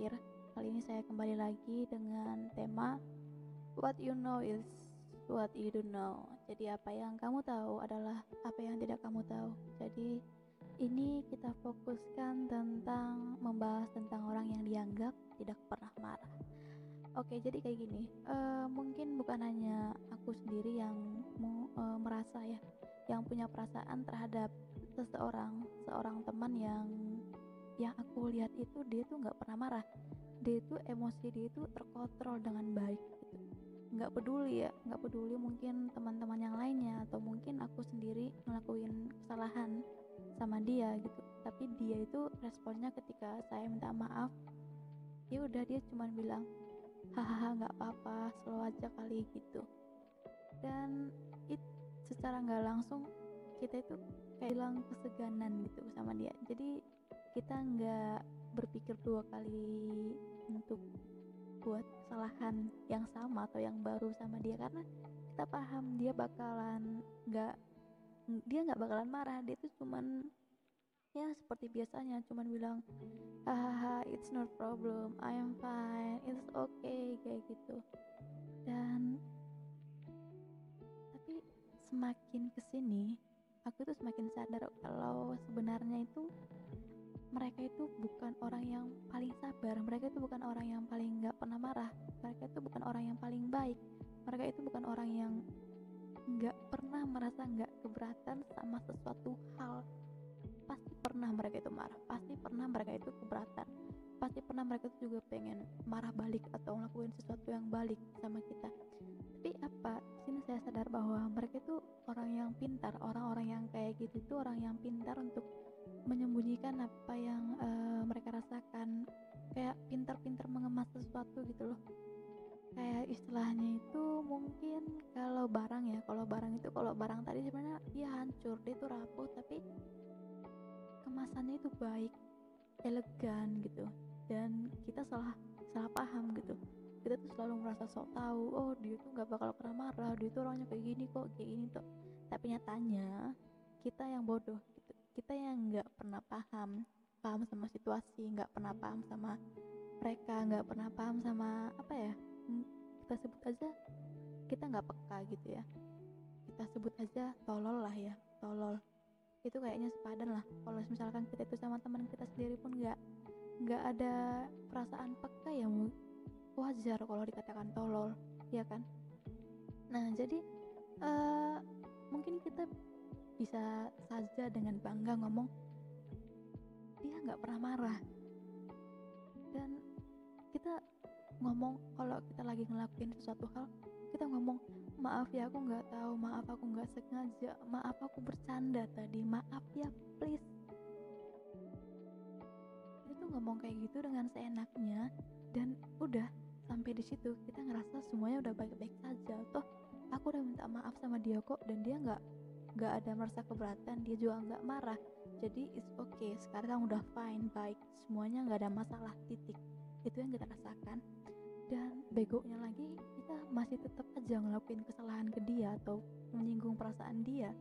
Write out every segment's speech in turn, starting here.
terakhir. Kali ini saya kembali lagi dengan tema What you know is what you don't know. Jadi apa yang kamu tahu adalah apa yang tidak kamu tahu. Jadi ini kita fokuskan tentang membahas tentang orang yang dianggap tidak pernah marah. Oke, jadi kayak gini. Uh, mungkin bukan hanya aku sendiri yang uh, merasa ya, yang punya perasaan terhadap seseorang, seorang teman yang yang aku lihat itu dia tuh nggak pernah marah. Dia itu emosi dia itu terkontrol dengan baik gitu. Nggak peduli ya nggak peduli mungkin teman-teman yang lainnya atau mungkin aku sendiri ngelakuin kesalahan sama dia gitu. Tapi dia itu responnya ketika saya minta maaf ya udah dia cuma bilang hahaha nggak apa-apa slow aja kali gitu. Dan it secara nggak langsung kita itu kayak hilang keseganan gitu sama dia. Jadi kita nggak berpikir dua kali untuk buat kesalahan yang sama atau yang baru sama dia. Karena kita paham dia bakalan nggak dia nggak bakalan marah. Dia itu cuman ya seperti biasanya cuman bilang hahaha it's not problem I am fine it's okay kayak gitu. Dan tapi semakin ke sini aku tuh semakin sadar kalau sebenarnya itu mereka itu bukan orang yang paling sabar mereka itu bukan orang yang paling nggak pernah marah mereka itu bukan orang yang paling baik mereka itu bukan orang yang nggak pernah merasa nggak keberatan sama sesuatu hal. Pasti pernah mereka itu marah pasti pernah mereka itu keberatan pasti pernah mereka itu juga pengen marah balik atau ngelakuin sesuatu yang balik sama kita. Tapi apa? Sini saya sadar bahwa mereka itu orang yang pintar orang-orang yang kayak gitu itu orang yang pintar untuk menyembunyikan apa yang uh, mereka rasakan. Kayak pintar-pintar mengemas sesuatu gitu loh. Kayak istilahnya itu mungkin kalau barang ya kalau barang itu kalau barang tadi sebenarnya dia hancur dia itu rapuh tapi kemasannya itu baik elegan gitu. Dan kita salah salah paham gitu. Kita tuh selalu merasa sok tahu oh dia tuh nggak bakal pernah marah dia tuh orangnya kayak gini kok kayak gini tuh. Tapi nyatanya kita yang bodoh kita yang nggak pernah paham paham sama situasi nggak pernah paham sama mereka nggak pernah paham sama apa ya kita sebut aja kita nggak peka gitu ya. Kita sebut aja tolol lah ya tolol. Itu kayaknya sepadan lah. Kalau misalkan kita itu sama teman kita sendiri pun nggak nggak ada perasaan peka ya wajar kalau dikatakan tolol ya kan? Nah jadi uh, mungkin kita bisa saja dengan bangga ngomong dia nggak pernah marah. Dan kita ngomong kalau kita lagi ngelakuin sesuatu hal kita ngomong maaf ya aku nggak tahu maaf aku nggak sengaja maaf aku bercanda tadi maaf ya please. Itu ngomong kayak gitu dengan seenaknya dan udah sampai di situ kita ngerasa semuanya udah baik-baik saja. Toh aku udah minta maaf sama dia kok dan dia nggak nggak ada merasa keberatan dia juga nggak marah. Jadi it's okay. Sekarang udah fine baik. Semuanya nggak ada masalah titik. Itu yang kita rasakan. Dan begonya lagi kita masih tetap aja ngelakuin kesalahan ke dia atau menyinggung perasaan dia.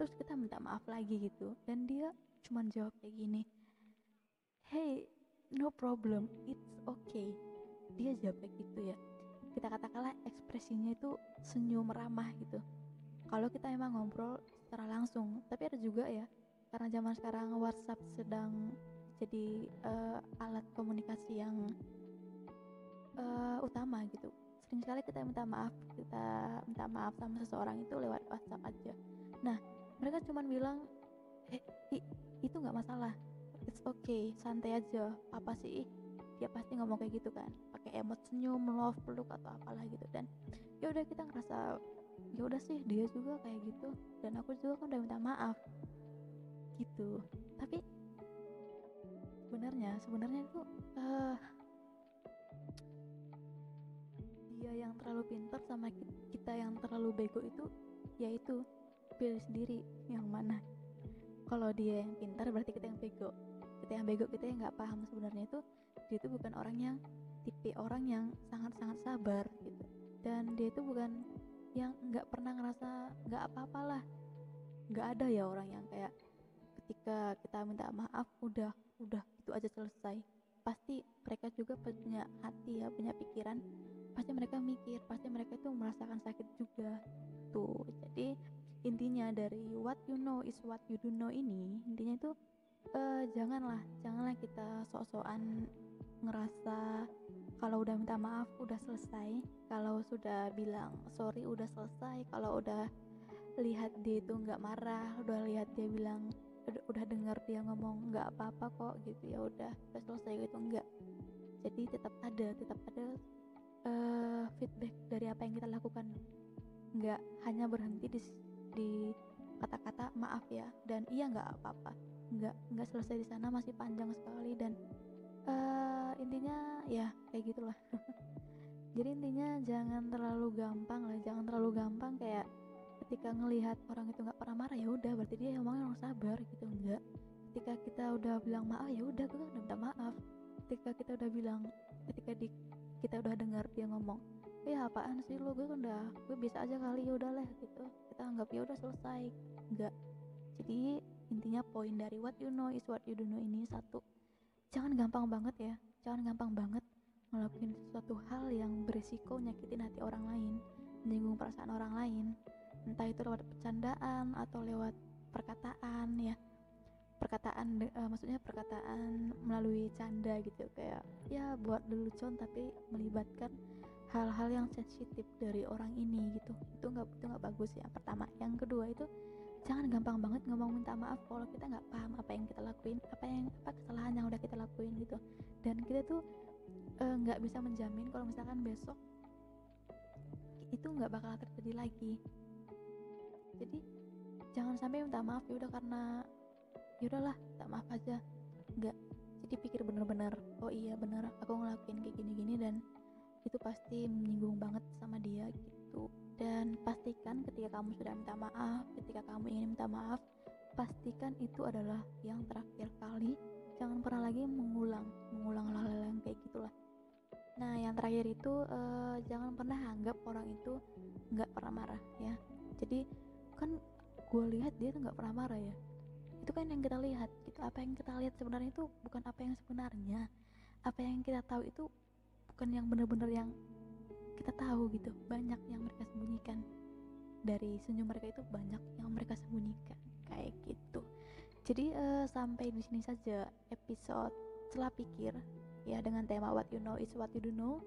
Terus kita minta maaf lagi gitu. Dan dia cuma jawab kayak gini hey no problem. It's okay. Dia jawab kayak gitu ya. Kita katakanlah ekspresinya itu senyum ramah gitu kalau kita emang ngobrol secara langsung tapi ada juga ya karena zaman sekarang WhatsApp sedang jadi uh, alat komunikasi yang uh, utama gitu. Sering sekali kita minta maaf kita minta maaf sama seseorang itu lewat WhatsApp aja. Nah mereka cuma bilang eh itu nggak masalah. It's okay santai aja. Apa sih? Dia pasti ngomong kayak gitu kan. Pakai emot senyum love peluk atau apalah gitu. Dan ya udah kita ngerasa ya udah sih dia juga kayak gitu. Dan aku juga kan udah minta maaf. Gitu. Tapi sebenarnya sebenarnya itu uh, dia yang terlalu pintar sama kita yang terlalu bego itu yaitu pilih sendiri yang mana. Kalau dia yang pintar berarti kita yang bego. Kita yang bego kita yang nggak paham sebenarnya itu dia itu bukan orang yang tipe orang yang sangat-sangat sabar gitu. Dan dia itu bukan yang nggak pernah ngerasa nggak apa-apalah nggak ada ya orang yang kayak ketika kita minta maaf udah udah itu aja selesai. Pasti mereka juga ya punya pikiran. Pasti mereka mikir pasti mereka itu merasakan sakit juga. Tuh jadi intinya dari what you know is what you do know ini intinya itu uh, janganlah janganlah kita sok-sokan ngerasa kalau udah minta maaf udah selesai. Kalau sudah bilang sorry udah selesai. Kalau udah lihat dia itu nggak marah udah lihat dia bilang udah, dengar dia ngomong nggak apa-apa kok gitu ya udah udah selesai gitu enggak jadi tetap ada tetap ada uh, feedback dari apa yang kita lakukan. Nggak hanya berhenti di di kata-kata maaf ya dan iya nggak apa-apa. Nggak nggak selesai di sana masih panjang sekali dan uh, intinya ya kayak gitulah. Jadi intinya jangan terlalu gampang lah jangan terlalu gampang kayak ketika ngelihat orang itu nggak pernah marah ya udah berarti dia emang orang sabar gitu enggak. Ketika kita udah bilang maaf ya udah gue udah minta maaf. Ketika kita udah bilang ketika di kita udah dengar dia ngomong ya apaan sih lo gue kan udah gue bisa aja kali ya udah lah gitu. Kita anggap ya udah selesai. Enggak. Jadi intinya poin dari what you know is what you don't know ini satu jangan gampang banget ya. Jangan gampang banget ngelakuin sesuatu hal yang berisiko nyakitin hati orang lain menyinggung perasaan orang lain. Entah itu lewat percandaan atau lewat perkataan ya. Perkataan uh, maksudnya perkataan melalui canda gitu. Kayak ya buat lelucon tapi melibatkan hal-hal yang sensitif dari orang ini gitu. Itu nggak itu nggak bagus ya. Pertama. Yang kedua itu jangan gampang banget ngomong minta maaf kalau kita nggak paham apa yang kita lakuin apa yang apa kesalahan yang udah kita lakuin gitu. Dan kita tuh eh, nggak uh, bisa menjamin kalau misalkan besok itu nggak bakal terjadi lagi. Jadi jangan sampai minta maaf ya udah karena ya udahlah minta maaf aja. Nggak jadi pikir bener-bener oh iya bener aku ngelakuin kayak gini-gini dan itu pasti menyinggung banget sama dia gitu. Dan pastikan ketika kamu sudah minta maaf ketika kamu ingin minta maaf pastikan itu adalah yang terakhir kali jangan pernah lagi mengulang mengulang hal-hal yang kayak gitulah. Nah yang terakhir itu uh, jangan pernah anggap orang itu nggak pernah marah ya. Jadi kan gue lihat dia tuh nggak pernah marah ya. Itu kan yang kita lihat itu apa yang kita lihat sebenarnya itu bukan apa yang sebenarnya. Apa yang kita tahu itu bukan yang benar-benar yang kita tahu gitu. Banyak yang mereka sembunyikan. Dari senyum mereka itu banyak yang mereka sembunyikan kayak gitu jadi uh, sampai di sini saja episode setelah pikir. Ya dengan tema what you know is what you do know.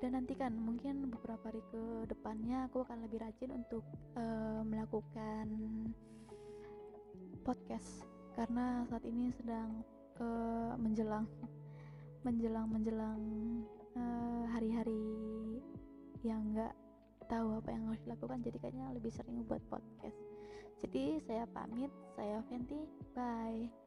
Dan nantikan mungkin beberapa hari ke depannya aku akan lebih rajin untuk uh, melakukan podcast. Karena saat ini sedang uh, menjelang menjelang menjelang hari-hari uh, yang nggak tahu apa yang harus dilakukan. Jadi kayaknya lebih sering buat podcast jadi saya pamit saya Fenty bye